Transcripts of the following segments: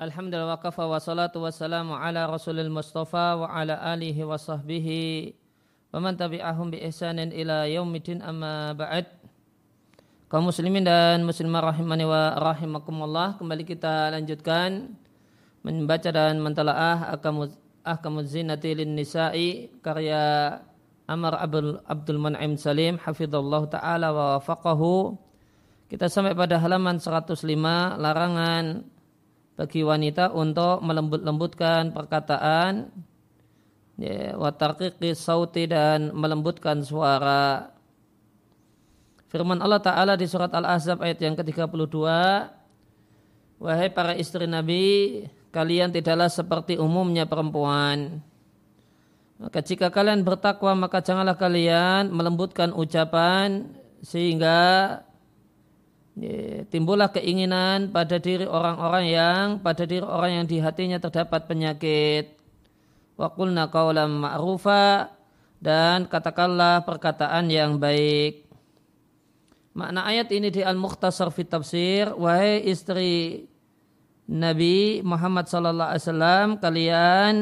Alhamdulillah wa kafa wa salatu ala rasulil mustafa wa ala alihi wa sahbihi wa man tabi'ahum bi ihsanin ila yaumidin amma ba'd. Kaum muslimin dan muslimah rahimani wa rahimakumullah kembali kita lanjutkan membaca dan mentalaah ahkamuz zinati lin nisa'i karya Amar Abdul, Abdul Man'im Salim hafizallahu taala wa wafaqahu kita sampai pada halaman 105 larangan bagi wanita untuk melembut-lembutkan perkataan ya, watarqiqi sauti dan melembutkan suara. Firman Allah Ta'ala di surat Al-Ahzab ayat yang ke-32 Wahai para istri Nabi, kalian tidaklah seperti umumnya perempuan. Maka jika kalian bertakwa maka janganlah kalian melembutkan ucapan sehingga timbullah keinginan pada diri orang-orang yang pada diri orang yang di hatinya terdapat penyakit. Wa qulna qawlan ma'rufa dan katakanlah perkataan yang baik. Makna ayat ini di Al-Mukhtasar fi Tafsir, wahai istri Nabi Muhammad sallallahu alaihi wasallam, kalian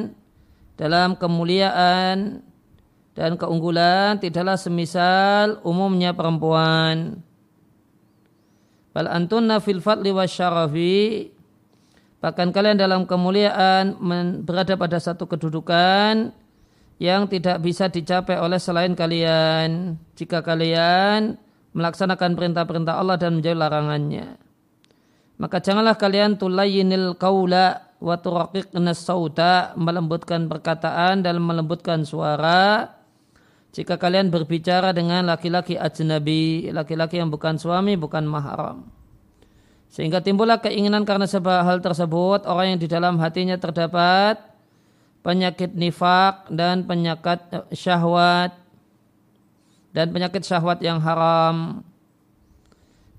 dalam kemuliaan dan keunggulan tidaklah semisal umumnya perempuan Bal antunna fil fadli syarafi. Bahkan kalian dalam kemuliaan berada pada satu kedudukan yang tidak bisa dicapai oleh selain kalian. Jika kalian melaksanakan perintah-perintah Allah dan menjauhi larangannya. Maka janganlah kalian tulayinil kaula wa turaqiqna sauta melembutkan perkataan dan melembutkan suara jika kalian berbicara dengan laki-laki ajnabi, laki-laki yang bukan suami, bukan mahram. Sehingga timbullah keinginan karena sebab hal tersebut orang yang di dalam hatinya terdapat penyakit nifak dan penyakit syahwat dan penyakit syahwat yang haram.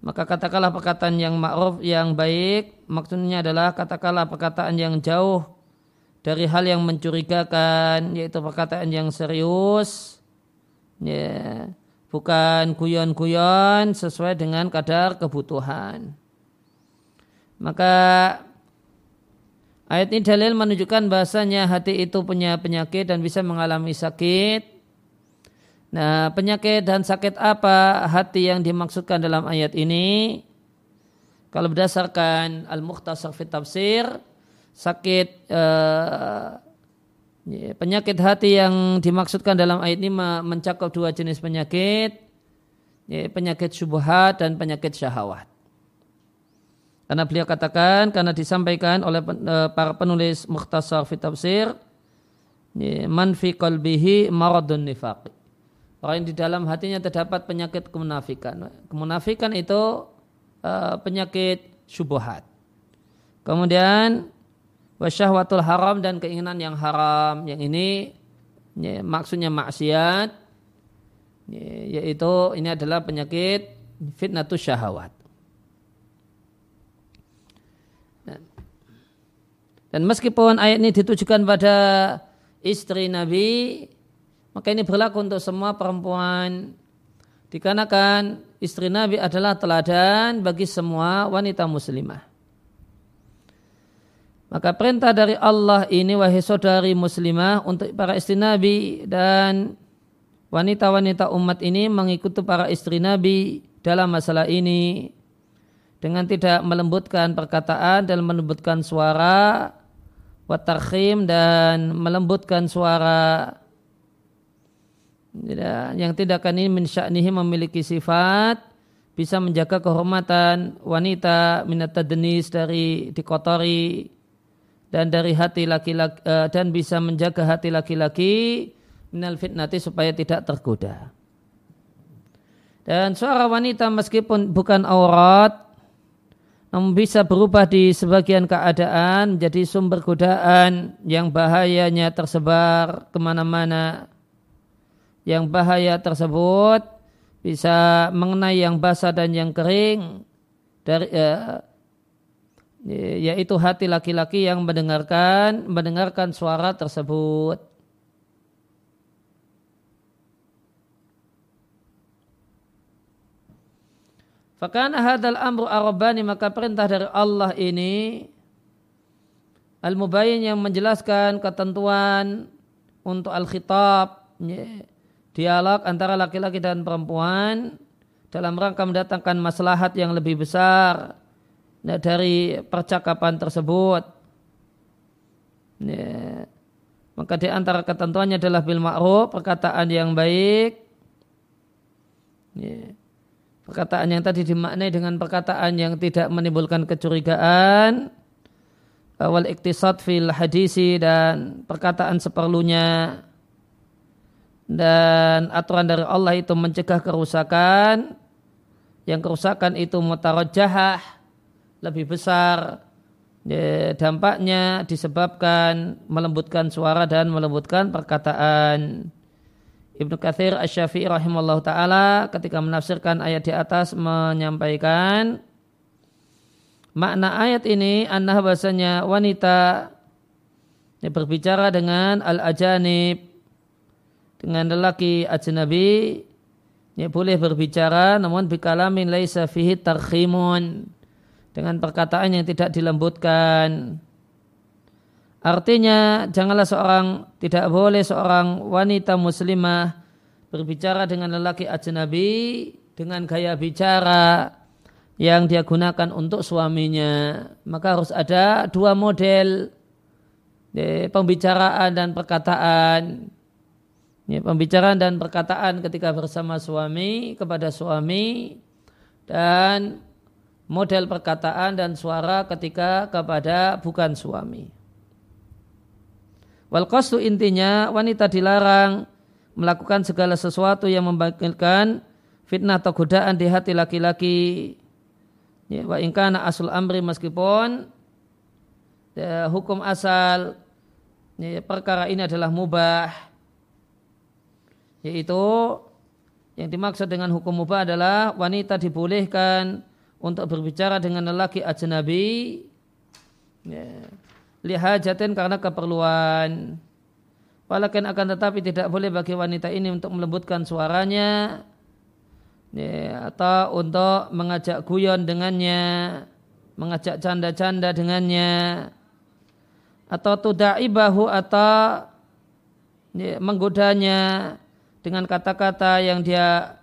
Maka katakanlah perkataan yang ma'ruf yang baik maksudnya adalah katakanlah perkataan yang jauh dari hal yang mencurigakan yaitu perkataan yang serius ya bukan guyon-guyon sesuai dengan kadar kebutuhan. Maka ayat ini dalil menunjukkan bahasanya hati itu punya penyakit dan bisa mengalami sakit. Nah, penyakit dan sakit apa hati yang dimaksudkan dalam ayat ini? Kalau berdasarkan Al-Mukhtasar fit Tafsir, sakit eh, penyakit hati yang dimaksudkan dalam ayat ini mencakup dua jenis penyakit, ya, penyakit syubhat dan penyakit syahwat. Karena beliau katakan, karena disampaikan oleh e, para penulis mukhtasar fi tafsir, ya, man fi qalbihi maradun nifaq. Orang yang di dalam hatinya terdapat penyakit kemunafikan. Kemunafikan itu uh, penyakit syubhat. Kemudian wasyahwatul haram dan keinginan yang haram. Yang ini ya, maksudnya maksiat ya, yaitu ini adalah penyakit fitnatus syahwat. Dan meskipun ayat ini ditujukan pada istri Nabi maka ini berlaku untuk semua perempuan. Dikarenakan istri Nabi adalah teladan bagi semua wanita muslimah maka perintah dari Allah ini wahai saudari muslimah untuk para istri Nabi dan wanita-wanita umat ini mengikuti para istri Nabi dalam masalah ini. Dengan tidak melembutkan perkataan dan melembutkan suara watarkhim dan melembutkan suara. Yang tidak akan ini min memiliki sifat bisa menjaga kehormatan wanita minat denis dari dikotori dan dari hati laki-laki uh, dan bisa menjaga hati laki-laki minal fitnati supaya tidak tergoda. Dan suara wanita meskipun bukan aurat namun bisa berubah di sebagian keadaan menjadi sumber godaan yang bahayanya tersebar ke mana-mana. Yang bahaya tersebut bisa mengenai yang basah dan yang kering dari uh, yaitu hati laki-laki yang mendengarkan mendengarkan suara tersebut. Fakana hadal amru arabani maka perintah dari Allah ini Al-Mubayyin yang menjelaskan ketentuan untuk al-khitab dialog antara laki-laki dan perempuan dalam rangka mendatangkan maslahat yang lebih besar dari percakapan tersebut. Ya. Maka di antara ketentuannya adalah bil ma'ruf, perkataan yang baik. Ya. Perkataan yang tadi dimaknai dengan perkataan yang tidak menimbulkan kecurigaan wal iktisad fil hadisi dan perkataan seperlunya dan aturan dari Allah itu mencegah kerusakan yang kerusakan itu mutarajahah lebih besar. Ya, dampaknya disebabkan melembutkan suara dan melembutkan perkataan. Ibnu Kathir Asy-Syafi'i rahimallahu taala ketika menafsirkan ayat di atas menyampaikan Makna ayat ini anah bahasanya wanita yang berbicara dengan al-ajanib dengan lelaki ajnabi ya boleh berbicara namun bikalamin laisa fihi tarkhimun dengan perkataan yang tidak dilembutkan artinya janganlah seorang tidak boleh seorang wanita muslimah berbicara dengan lelaki ajnabi dengan gaya bicara yang dia gunakan untuk suaminya. Maka harus ada dua model ya, pembicaraan dan perkataan. Ya, pembicaraan dan perkataan ketika bersama suami kepada suami dan model perkataan dan suara ketika kepada bukan suami. Wal intinya wanita dilarang melakukan segala sesuatu yang membangkitkan fitnah atau godaan di hati laki-laki Ya, wa ingkana asul amri meskipun ya, hukum asal ya, perkara ini adalah mubah yaitu yang dimaksud dengan hukum mubah adalah wanita dibolehkan untuk berbicara dengan lelaki ajnabi. Ya, lihajatin karena keperluan. Walakin akan tetapi tidak boleh bagi wanita ini untuk melembutkan suaranya. Ya, atau untuk mengajak guyon dengannya, mengajak canda-canda dengannya, atau tudaibahu atau ya, menggodanya dengan kata-kata yang dia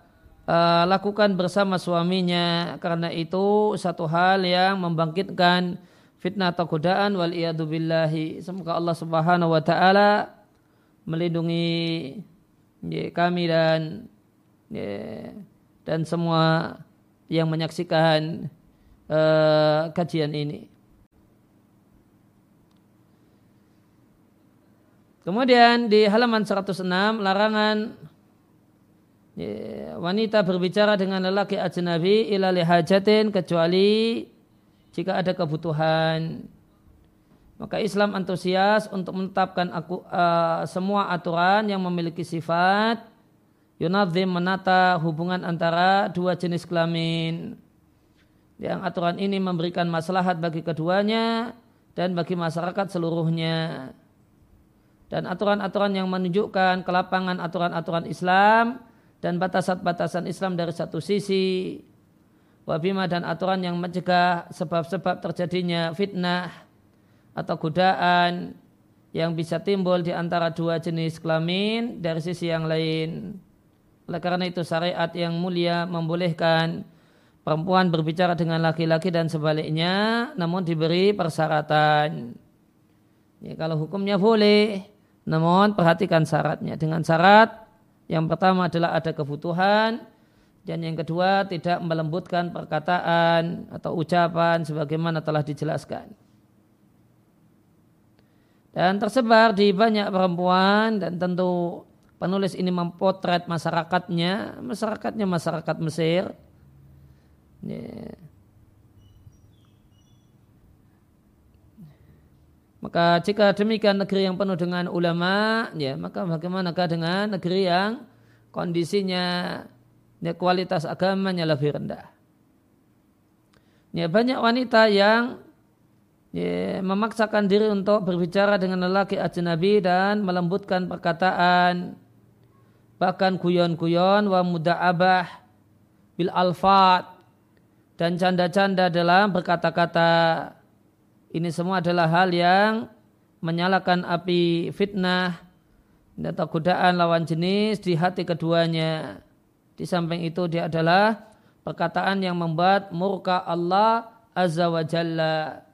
uh, lakukan bersama suaminya karena itu satu hal yang membangkitkan fitnah atau godaan wal billahi semoga Allah Subhanahu wa taala melindungi ya, kami dan ya, dan semua yang menyaksikan uh, kajian ini. Kemudian di halaman 106 larangan ya, wanita berbicara dengan lelaki ajnabi ila lihajatin kecuali jika ada kebutuhan. Maka Islam antusias untuk menetapkan aku, uh, semua aturan yang memiliki sifat Yunadzim menata hubungan antara dua jenis kelamin. Yang aturan ini memberikan maslahat bagi keduanya dan bagi masyarakat seluruhnya. Dan aturan-aturan yang menunjukkan kelapangan aturan-aturan Islam dan batasan-batasan Islam dari satu sisi. Wabima dan aturan yang mencegah sebab-sebab terjadinya fitnah atau godaan yang bisa timbul di antara dua jenis kelamin dari sisi yang lain. Oleh karena itu syariat yang mulia membolehkan perempuan berbicara dengan laki-laki dan sebaliknya, namun diberi persyaratan. Ya, kalau hukumnya boleh, namun perhatikan syaratnya. Dengan syarat yang pertama adalah ada kebutuhan, dan yang kedua tidak melembutkan perkataan atau ucapan sebagaimana telah dijelaskan. Dan tersebar di banyak perempuan dan tentu penulis ini mempotret masyarakatnya, masyarakatnya masyarakat Mesir. Ya. Maka jika demikian negeri yang penuh dengan ulama, ya maka bagaimanakah dengan negeri yang kondisinya ya, kualitas agamanya lebih rendah? Ya, banyak wanita yang ya, memaksakan diri untuk berbicara dengan lelaki ajnabi dan melembutkan perkataan bahkan guyon-guyon wa muda'abah bil alfat dan canda-canda dalam berkata-kata. Ini semua adalah hal yang menyalakan api fitnah atau godaan lawan jenis di hati keduanya. Di samping itu dia adalah perkataan yang membuat murka Allah Azza wa Jalla.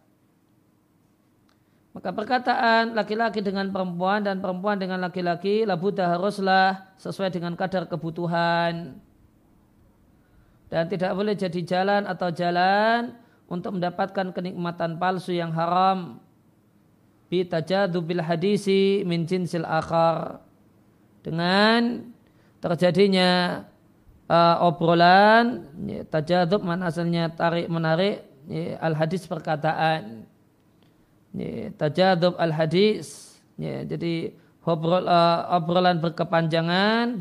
Maka perkataan laki-laki dengan perempuan dan perempuan dengan laki-laki labudah haruslah sesuai dengan kadar kebutuhan. Dan tidak boleh jadi jalan atau jalan untuk mendapatkan kenikmatan palsu yang haram. Bitajadu bil hadisi min jinsil akhar. Dengan terjadinya uh, obrolan, ya, tajadub mana asalnya tarik menarik, ya, al hadis perkataan Ya, tajadub al hadis. Ya, jadi obrol, uh, obrolan berkepanjangan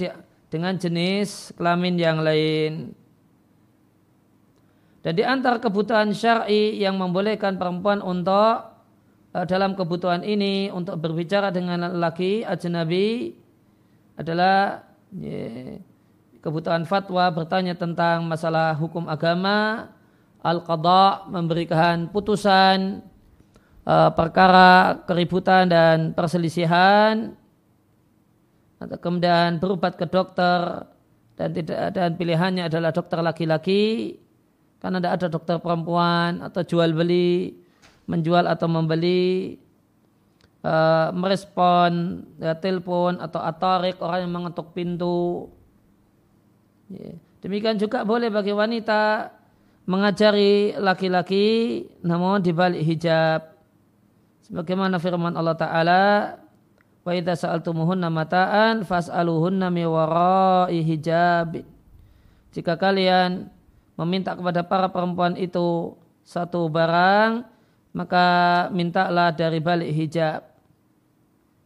dengan jenis kelamin yang lain. Dan di antara kebutuhan syar'i yang membolehkan perempuan untuk uh, dalam kebutuhan ini untuk berbicara dengan laki ajnabi adalah kebutuhan fatwa bertanya tentang masalah hukum agama, al-qadha memberikan putusan uh, perkara keributan dan perselisihan atau kemudian berobat ke dokter dan tidak dan pilihannya adalah dokter laki-laki karena tidak ada dokter perempuan atau jual beli menjual atau membeli uh, merespon ya, telepon atau atarik orang yang mengetuk pintu ya. demikian juga boleh bagi wanita mengajari laki-laki namun dibalik hijab Bagaimana firman Allah Ta'ala Wa idha sa'altumuhunna mata'an fas'aluhunna mi warai hijab. Jika kalian meminta kepada para perempuan itu satu barang, maka mintalah dari balik hijab.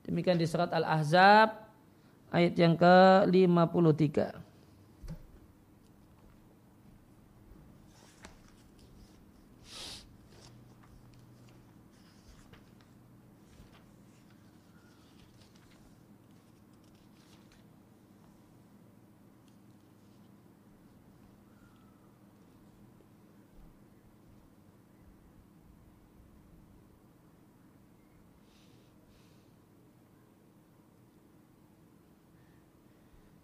Demikian di surat Al-Ahzab ayat yang ke-53.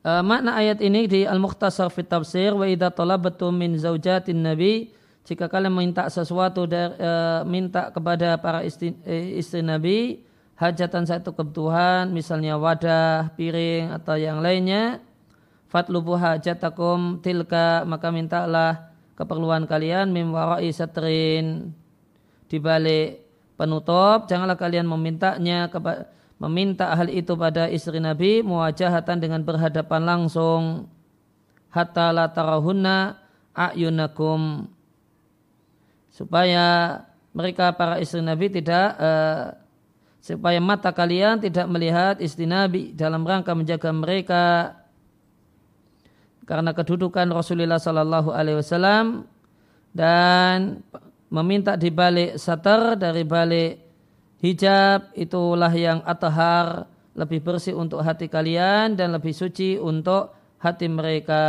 Uh, makna ayat ini di Al-Mukhtasar fit Tafsir wa idza talabtu min zaujatin nabi jika kalian minta sesuatu dari, uh, minta kepada para istri, eh, istri Nabi hajatan satu kebutuhan misalnya wadah, piring atau yang lainnya fatlubu hajatakum tilka maka mintalah keperluan kalian mim warai satrin di balik penutup janganlah kalian memintanya kepada meminta hal itu pada istri Nabi muwajahatan dengan berhadapan langsung. Hatta la tarahunna ayunakum. Supaya mereka para istri Nabi tidak uh, supaya mata kalian tidak melihat istri Nabi dalam rangka menjaga mereka. Karena kedudukan Rasulullah Sallallahu Alaihi Wasallam dan meminta di balik satar dari balik hijab itulah yang atahar lebih bersih untuk hati kalian dan lebih suci untuk hati mereka.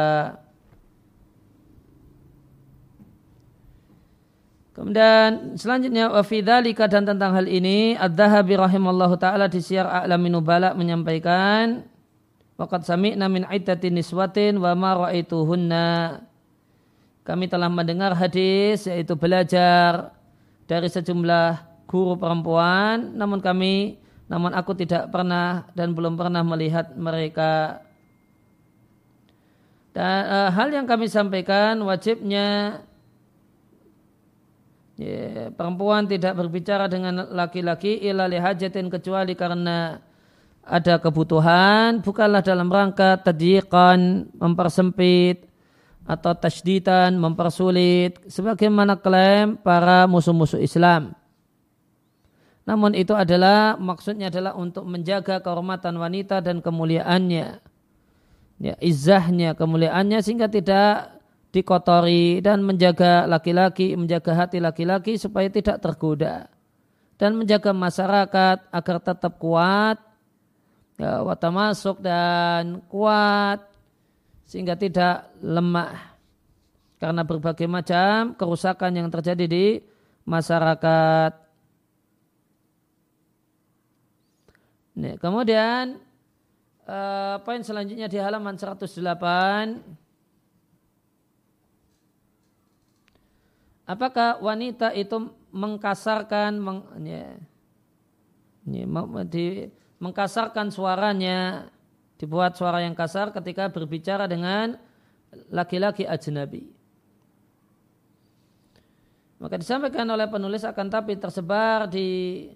Kemudian selanjutnya wafidhalika dan tentang hal ini Ad-Dhahabi rahimallahu ta'ala di siar a'lamin nubala menyampaikan Waqad sami'na min iddati niswatin wa ma ra'aituhunna Kami telah mendengar hadis yaitu belajar dari sejumlah guru perempuan, namun kami, namun aku tidak pernah dan belum pernah melihat mereka. Dan uh, hal yang kami sampaikan wajibnya ya, perempuan tidak berbicara dengan laki-laki ila lihajatin kecuali karena ada kebutuhan, bukanlah dalam rangka tadikan mempersempit atau tasditan mempersulit sebagaimana klaim para musuh-musuh Islam. Namun itu adalah maksudnya adalah untuk menjaga kehormatan wanita dan kemuliaannya. Ya, izahnya, kemuliaannya sehingga tidak dikotori dan menjaga laki-laki, menjaga hati laki-laki supaya tidak tergoda. Dan menjaga masyarakat agar tetap kuat, ya, wata masuk dan kuat sehingga tidak lemah. karena berbagai macam kerusakan yang terjadi di masyarakat. Nih, kemudian uh, poin selanjutnya di halaman 108 Apakah wanita itu mengkasarkan meng, ya, ya, di, mengkasarkan suaranya dibuat suara yang kasar ketika berbicara dengan laki-laki ajnabi. Maka disampaikan oleh penulis akan tapi tersebar di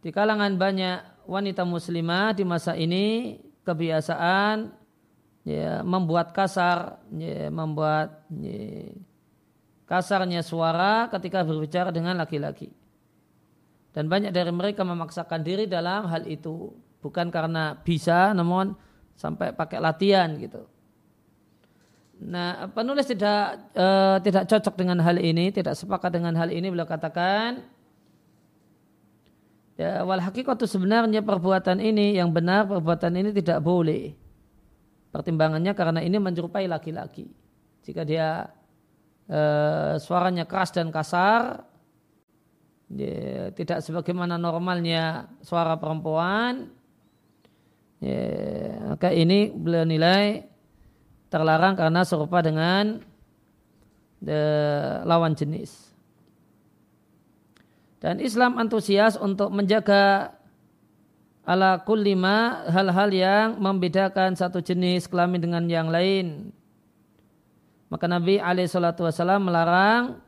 di kalangan banyak wanita muslimah di masa ini kebiasaan ya, membuat kasar, ya, membuat ya, kasarnya suara ketika berbicara dengan laki-laki. Dan banyak dari mereka memaksakan diri dalam hal itu bukan karena bisa namun sampai pakai latihan gitu. Nah, penulis tidak uh, tidak cocok dengan hal ini, tidak sepakat dengan hal ini. Beliau katakan, ya, wal hakikat sebenarnya perbuatan ini yang benar perbuatan ini tidak boleh. Pertimbangannya karena ini menyerupai laki-laki. Jika dia uh, suaranya keras dan kasar, ya, tidak sebagaimana normalnya suara perempuan, ya, maka ini beliau nilai terlarang karena serupa dengan the lawan jenis. Dan Islam antusias untuk menjaga ala kullima hal-hal yang membedakan satu jenis kelamin dengan yang lain. Maka Nabi SAW melarang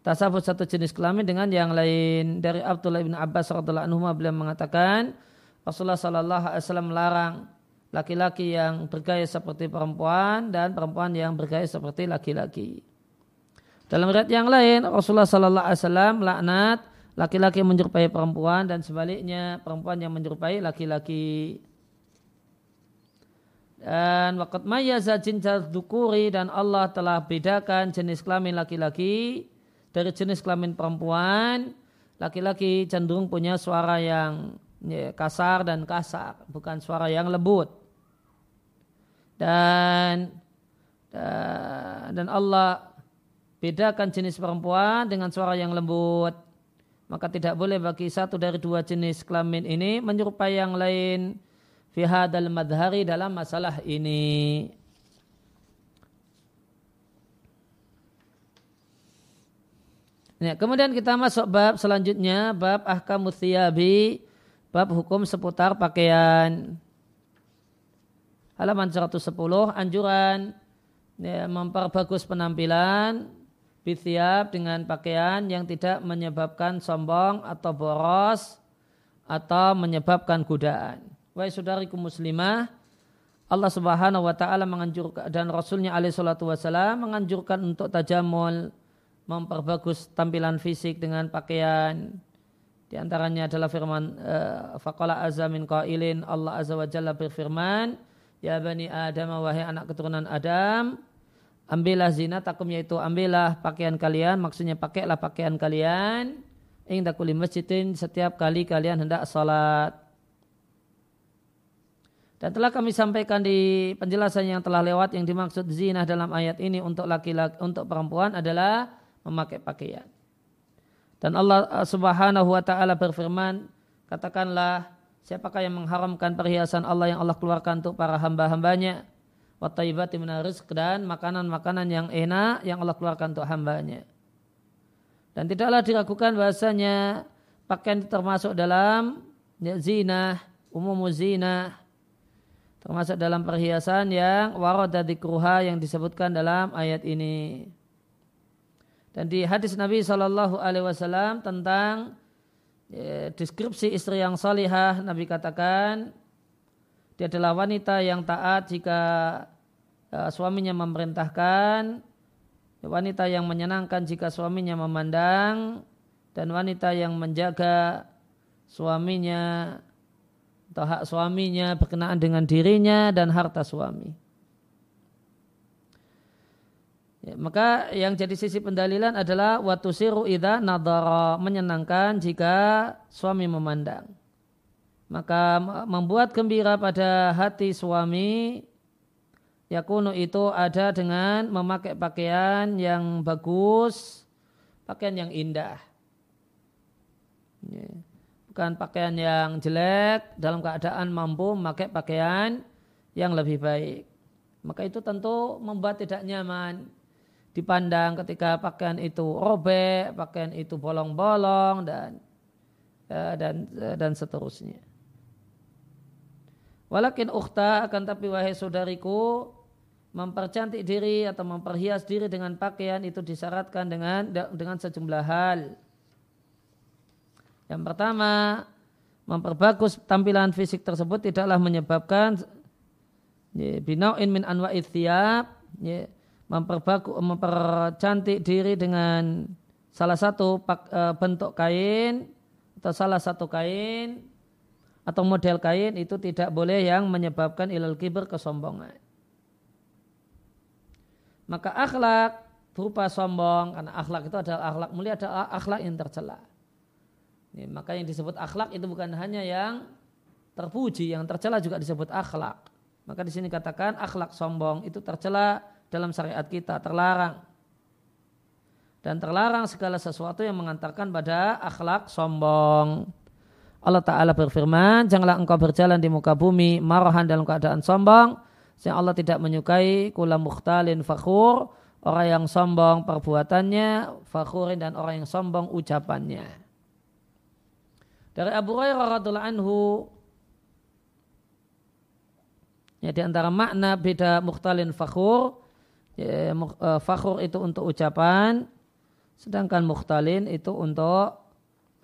tasabut satu jenis kelamin dengan yang lain. Dari Abdullah bin Abbas radhiallahu anhu beliau mengatakan Rasulullah SAW melarang laki-laki yang bergaya seperti perempuan dan perempuan yang bergaya seperti laki-laki. Dalam riwayat yang lain Rasulullah Sallallahu Alaihi Wasallam laknat laki-laki menyerupai perempuan dan sebaliknya perempuan yang menyerupai laki-laki. Dan waktu mayaza jinjal dukuri dan Allah telah bedakan jenis kelamin laki-laki dari jenis kelamin perempuan. Laki-laki cenderung punya suara yang ya, kasar dan kasar, bukan suara yang lembut dan dan Allah bedakan jenis perempuan dengan suara yang lembut. Maka tidak boleh bagi satu dari dua jenis kelamin ini menyerupai yang lain. Fi hadal madhari dalam masalah ini. Ya, kemudian kita masuk bab selanjutnya bab thiyabi bab hukum seputar pakaian. Halaman 110 anjuran ya, memperbagus penampilan bithiab dengan pakaian yang tidak menyebabkan sombong atau boros atau menyebabkan godaan. Wahai saudariku muslimah, Allah Subhanahu wa taala menganjurkan dan Rasulnya alaihi salatu wasalam menganjurkan untuk tajamul memperbagus tampilan fisik dengan pakaian. Di antaranya adalah firman uh, faqala azamin qailin Allah azza wa jalla berfirman Ya bani Adam wahai anak keturunan Adam Ambillah zina takum yaitu ambillah pakaian kalian Maksudnya pakailah pakaian kalian Ingda kuli masjidin setiap kali kalian hendak salat dan telah kami sampaikan di penjelasan yang telah lewat yang dimaksud zina dalam ayat ini untuk laki-laki untuk perempuan adalah memakai pakaian. Dan Allah Subhanahu wa taala berfirman, katakanlah Siapakah yang mengharamkan perhiasan Allah yang Allah keluarkan untuk para hamba-hambanya? Wattaibati rizq dan makanan-makanan yang enak yang Allah keluarkan untuk hambanya. Dan tidaklah diragukan bahasanya pakaian termasuk dalam ya, zina, umum zina, termasuk dalam perhiasan yang warada dikruha yang disebutkan dalam ayat ini. Dan di hadis Nabi Shallallahu Alaihi Wasallam tentang ya, deskripsi istri yang salihah Nabi katakan dia adalah wanita yang taat jika ya, suaminya memerintahkan wanita yang menyenangkan jika suaminya memandang dan wanita yang menjaga suaminya atau hak suaminya berkenaan dengan dirinya dan harta suami. Ya, maka yang jadi sisi pendalilan adalah waktu siru ida nadara menyenangkan jika suami memandang. Maka membuat gembira pada hati suami yakunu itu ada dengan memakai pakaian yang bagus, pakaian yang indah. Ya. Bukan pakaian yang jelek dalam keadaan mampu memakai pakaian yang lebih baik. Maka itu tentu membuat tidak nyaman dipandang ketika pakaian itu robek, pakaian itu bolong-bolong dan ya, dan dan seterusnya. Walakin ukhta akan tapi wahai saudariku mempercantik diri atau memperhias diri dengan pakaian itu disyaratkan dengan dengan sejumlah hal. Yang pertama, memperbagus tampilan fisik tersebut tidaklah menyebabkan ya, binauin min anwa'id thiyab, ya, memperbagus mempercantik diri dengan salah satu e, bentuk kain atau salah satu kain atau model kain itu tidak boleh yang menyebabkan ilal kibir kesombongan. Maka akhlak berupa sombong karena akhlak itu adalah akhlak mulia adalah akhlak yang tercela. Ini, maka yang disebut akhlak itu bukan hanya yang terpuji, yang tercela juga disebut akhlak. Maka di sini katakan akhlak sombong itu tercela dalam syariat kita, terlarang. Dan terlarang segala sesuatu yang mengantarkan pada akhlak sombong. Allah Ta'ala berfirman, janganlah engkau berjalan di muka bumi marahan dalam keadaan sombong, yang Allah tidak menyukai kula mukhtalin fakhur, orang yang sombong perbuatannya, fakhurin dan orang yang sombong ucapannya. Dari Abu Hurairah radhiallahu anhu ya di antara makna beda mukhtalin fakhur ya, uh, fakhur itu untuk ucapan sedangkan mukhtalin itu untuk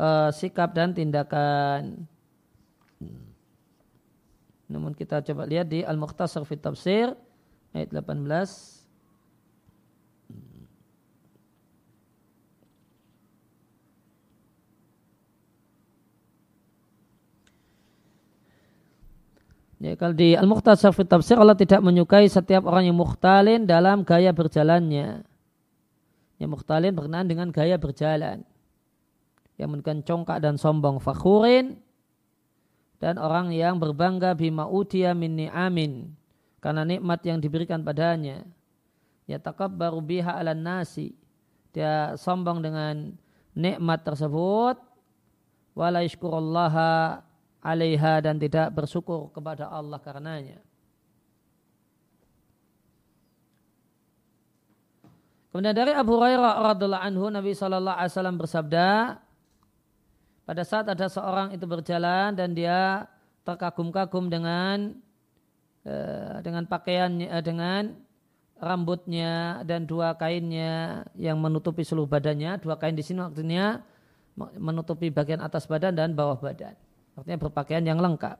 uh, sikap dan tindakan. Namun kita coba lihat di Al-Mukhtasar fi Tafsir ayat 18. Ya, kalau di Al-Mukhtasar fi Tafsir Allah tidak menyukai setiap orang yang mukhtalin dalam gaya berjalannya. Yang mukhtalin berkenaan dengan gaya berjalan. Yang menunjukkan congkak dan sombong fakhurin dan orang yang berbangga bima utia min ni'amin karena nikmat yang diberikan padanya. Ya takabbaru biha ala nasi dia sombong dengan nikmat tersebut. Wala yashkurullaha alaiha dan tidak bersyukur kepada Allah karenanya. Kemudian dari Abu Hurairah radhiallahu anhu Nabi sallallahu alaihi wasallam bersabda pada saat ada seorang itu berjalan dan dia terkagum-kagum dengan uh, dengan pakaiannya uh, dengan rambutnya dan dua kainnya yang menutupi seluruh badannya. Dua kain di sini artinya menutupi bagian atas badan dan bawah badan. Artinya berpakaian yang lengkap.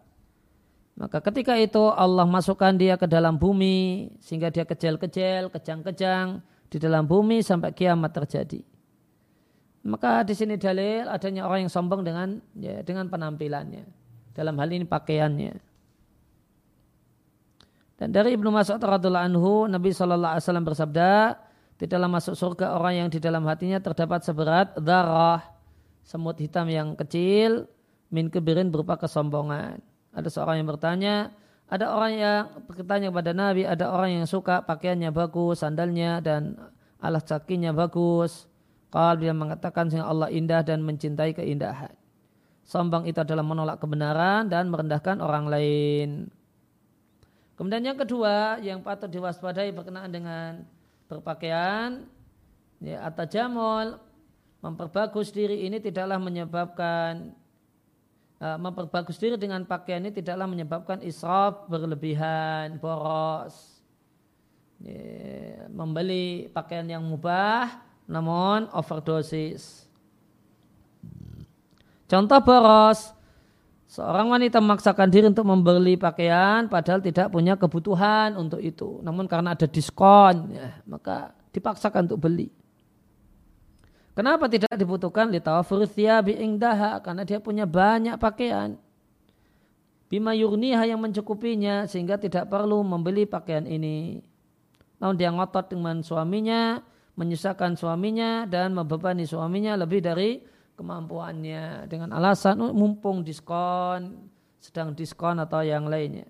Maka ketika itu Allah masukkan dia ke dalam bumi sehingga dia kecil-kecil, kejang-kejang di dalam bumi sampai kiamat terjadi. Maka di sini dalil adanya orang yang sombong dengan ya, dengan penampilannya. Dalam hal ini pakaiannya. Dan dari Ibnu Mas'ud radhiallahu anhu Nabi sallallahu alaihi wasallam bersabda, tidaklah masuk surga orang yang di dalam hatinya terdapat seberat darah semut hitam yang kecil min kebirin berupa kesombongan. Ada seorang yang bertanya, ada orang yang bertanya kepada Nabi, ada orang yang suka pakaiannya bagus, sandalnya dan alas kakinya bagus. Qal dia mengatakan sehingga Allah indah dan mencintai keindahan. Sombong itu adalah menolak kebenaran dan merendahkan orang lain. Kemudian yang kedua yang patut diwaspadai berkenaan dengan berpakaian ya, atau jamol memperbagus diri ini tidaklah menyebabkan uh, memperbagus diri dengan pakaian ini tidaklah menyebabkan israf berlebihan boros ya, membeli pakaian yang mubah namun overdosis. Contoh boros, seorang wanita memaksakan diri untuk membeli pakaian padahal tidak punya kebutuhan untuk itu. Namun karena ada diskon, ya, maka dipaksakan untuk beli. Kenapa tidak dibutuhkan litawafur thiyabi ingdaha? Karena dia punya banyak pakaian. Bima yurniha yang mencukupinya sehingga tidak perlu membeli pakaian ini. Namun dia ngotot dengan suaminya, menyusahkan suaminya dan membebani suaminya lebih dari kemampuannya dengan alasan oh, mumpung diskon, sedang diskon atau yang lainnya.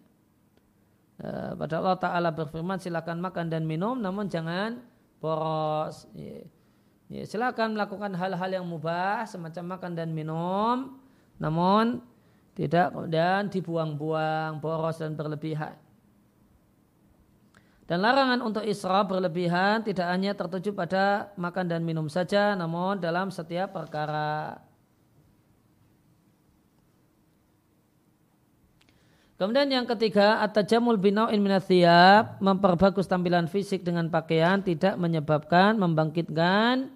uh, pada Allah Ta'ala berfirman silakan makan dan minum namun jangan boros. Ya. Ya, silakan melakukan hal-hal yang mubah semacam makan dan minum namun tidak dan dibuang-buang boros dan berlebihan. Dan larangan untuk isra berlebihan tidak hanya tertuju pada makan dan minum saja, namun dalam setiap perkara. Kemudian yang ketiga, at-tajamul binau'in minathiyab, memperbagus tampilan fisik dengan pakaian tidak menyebabkan membangkitkan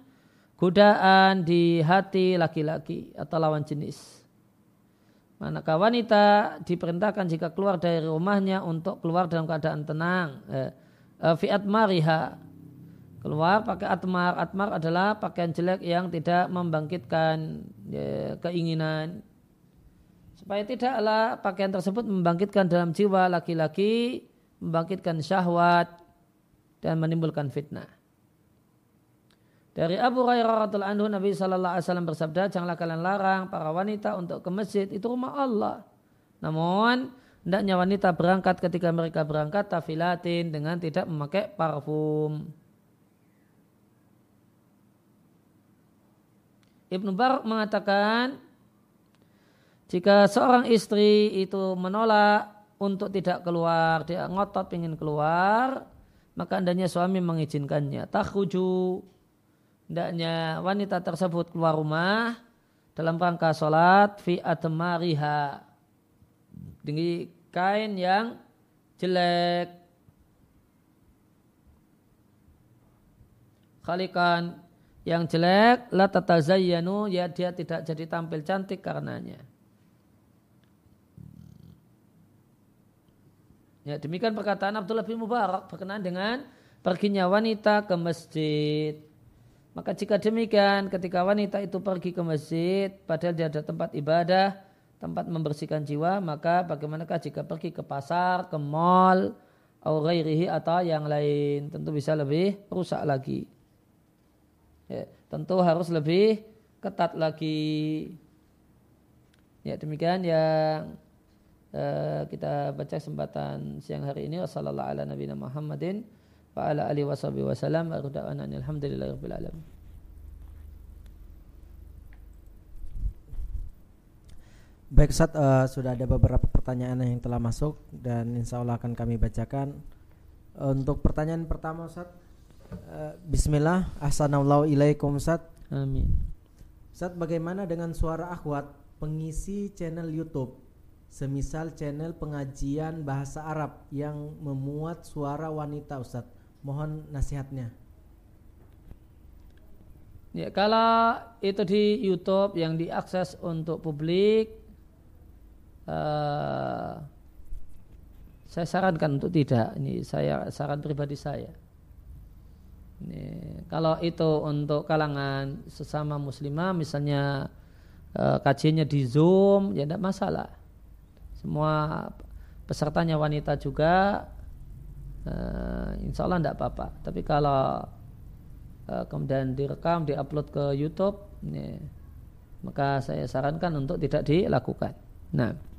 godaan di hati laki-laki atau lawan jenis. Manakah wanita diperintahkan jika keluar dari rumahnya untuk keluar dalam keadaan tenang. Eh, fiat mariha. Keluar pakai atmar. Atmar adalah pakaian jelek yang tidak membangkitkan ya, keinginan. Supaya tidaklah pakaian tersebut membangkitkan dalam jiwa laki-laki, membangkitkan syahwat, dan menimbulkan fitnah. Dari Abu Hurairah radhiallahu anhu Nabi sallallahu alaihi wasallam bersabda, "Janganlah kalian larang para wanita untuk ke masjid, itu rumah Allah." Namun, hendaknya wanita berangkat ketika mereka berangkat tafilatin dengan tidak memakai parfum. Ibnu Bar mengatakan jika seorang istri itu menolak untuk tidak keluar, dia ngotot ingin keluar, maka hendaknya suami mengizinkannya. Takhuju hendaknya wanita tersebut keluar rumah dalam rangka sholat fi admariha tinggi kain yang jelek khalikan yang jelek la tatazayyanu ya dia tidak jadi tampil cantik karenanya Ya, demikian perkataan Abdullah bin Mubarak berkenaan dengan perginya wanita ke masjid. Maka jika demikian ketika wanita itu pergi ke masjid padahal dia ada tempat ibadah, tempat membersihkan jiwa, maka bagaimanakah jika pergi ke pasar, ke mall, atau yang lain tentu bisa lebih rusak lagi. Ya, tentu harus lebih ketat lagi. Ya demikian yang uh, kita baca kesempatan siang hari ini. Wassalamualaikum warahmatullahi wabarakatuh wa ala alihi wasallam alhamdulillahirabbil alamin Baik Ustaz, uh, sudah ada beberapa pertanyaan yang telah masuk dan insya Allah akan kami bacakan. Uh, untuk pertanyaan pertama Ustaz, uh, Bismillah, Assalamualaikum Ustaz. Amin. Ustaz, bagaimana dengan suara akhwat pengisi channel YouTube semisal channel pengajian bahasa Arab yang memuat suara wanita Ustaz? Mohon nasihatnya. Ya, kalau itu di YouTube yang diakses untuk publik, uh, saya sarankan untuk tidak. Ini saya saran pribadi saya. Ini, kalau itu untuk kalangan sesama muslimah, misalnya uh, kajiannya di Zoom, ya tidak masalah. Semua pesertanya wanita juga uh, insya Allah tidak apa-apa. Tapi kalau uh, kemudian direkam, diupload ke YouTube, ini, maka saya sarankan untuk tidak dilakukan. Nah.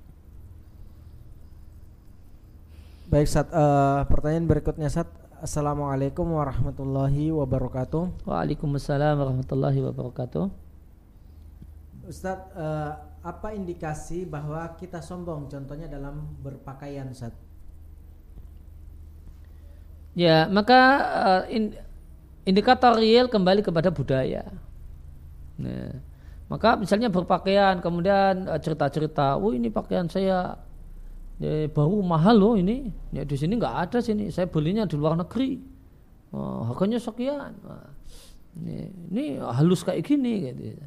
Baik, Sat. Uh, pertanyaan berikutnya, Sat. Assalamualaikum warahmatullahi wabarakatuh. Waalaikumsalam warahmatullahi wabarakatuh. Ustadz, uh, apa indikasi bahwa kita sombong? Contohnya dalam berpakaian, Ustadz. Ya, maka uh, in, indikator real kembali kepada budaya. Nah, maka misalnya berpakaian, kemudian uh, cerita-cerita, oh ini pakaian saya ya, baru mahal loh ini, ya di sini nggak ada sini, saya belinya di luar negeri, oh, harganya sekian, nah, ini, ini halus kayak gini, gitu.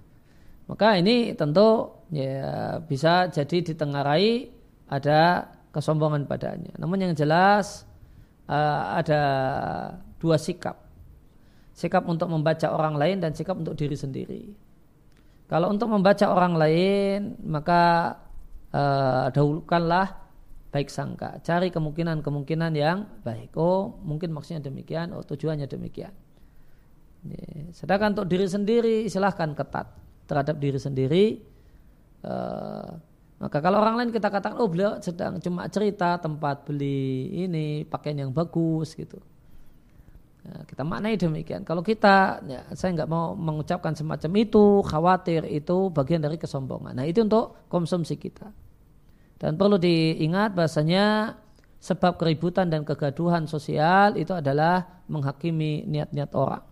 Maka ini tentu ya bisa jadi ditengarai ada kesombongan padanya. Namun yang jelas uh, ada dua sikap. Sikap untuk membaca orang lain dan sikap untuk diri sendiri. Kalau untuk membaca orang lain, maka uh, dahulukanlah baik sangka. Cari kemungkinan-kemungkinan yang baik. Oh, mungkin maksudnya demikian. Oh, tujuannya demikian. Sedangkan untuk diri sendiri, silahkan ketat terhadap diri sendiri. Uh, Maka kalau orang lain kita katakan, oh beliau sedang cuma cerita tempat beli ini pakaian yang bagus gitu. Ya, kita maknai demikian. Kalau kita, ya, saya nggak mau mengucapkan semacam itu, khawatir itu bagian dari kesombongan. Nah itu untuk konsumsi kita. Dan perlu diingat bahasanya sebab keributan dan kegaduhan sosial itu adalah menghakimi niat-niat orang.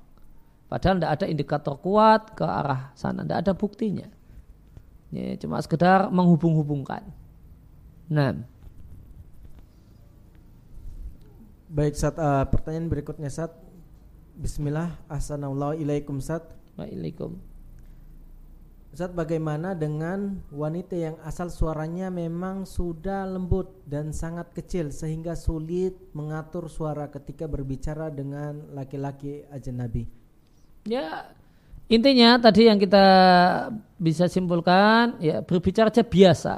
Padahal tidak ada indikator kuat ke arah sana, tidak ada buktinya. Ya, cuma sekedar menghubung-hubungkan. Nah. Baik, saat uh, eh, pertanyaan berikutnya saat Bismillah, Assalamualaikum saat. Waalaikum. Ustaz bagaimana dengan wanita yang asal suaranya memang sudah lembut dan sangat kecil sehingga sulit mengatur suara ketika berbicara dengan laki-laki ajnabi? Ya, Intinya tadi yang kita bisa simpulkan ya berbicara aja biasa.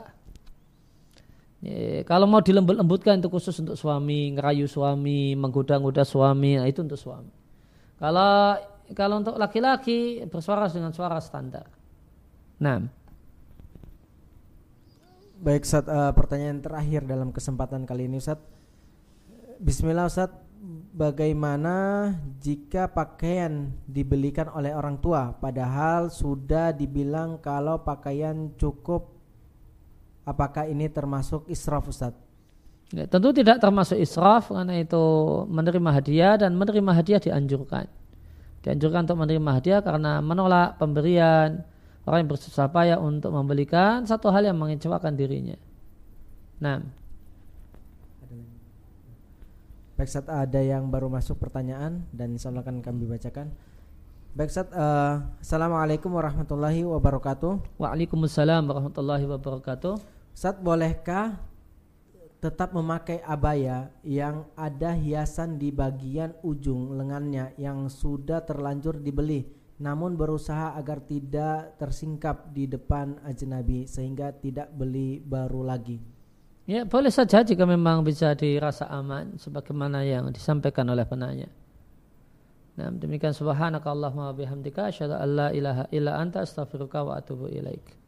Ya, kalau mau dilembut-lembutkan itu khusus untuk suami, ngerayu suami, menggoda-goda suami, nah itu untuk suami. Kalau kalau untuk laki-laki bersuara dengan suara standar. Nah. Baik, saat uh, eh, pertanyaan terakhir dalam kesempatan kali ini, Ustaz. Bismillah, Ustaz bagaimana jika pakaian dibelikan oleh orang tua padahal sudah dibilang kalau pakaian cukup apakah ini termasuk israf Ustaz? Ya, tentu tidak termasuk israf karena itu menerima hadiah dan menerima hadiah dianjurkan. Dianjurkan untuk menerima hadiah karena menolak pemberian orang yang bersusah payah untuk membelikan satu hal yang mengecewakan dirinya. Nah, Baik saat ada yang baru masuk pertanyaan dan insya Allah akan kami bacakan. Baik saat uh, Assalamualaikum warahmatullahi wabarakatuh. Waalaikumsalam warahmatullahi wabarakatuh. Saat bolehkah tetap memakai abaya yang ada hiasan di bagian ujung lengannya yang sudah terlanjur dibeli namun berusaha agar tidak tersingkap di depan ajnabi sehingga tidak beli baru lagi. Ya boleh saja jika memang bisa dirasa aman sebagaimana yang disampaikan oleh penanya. Nah, demikian subhanakallahumma bihamdika asyhadu an la ilaha illa anta astaghfiruka wa atubu ilaik.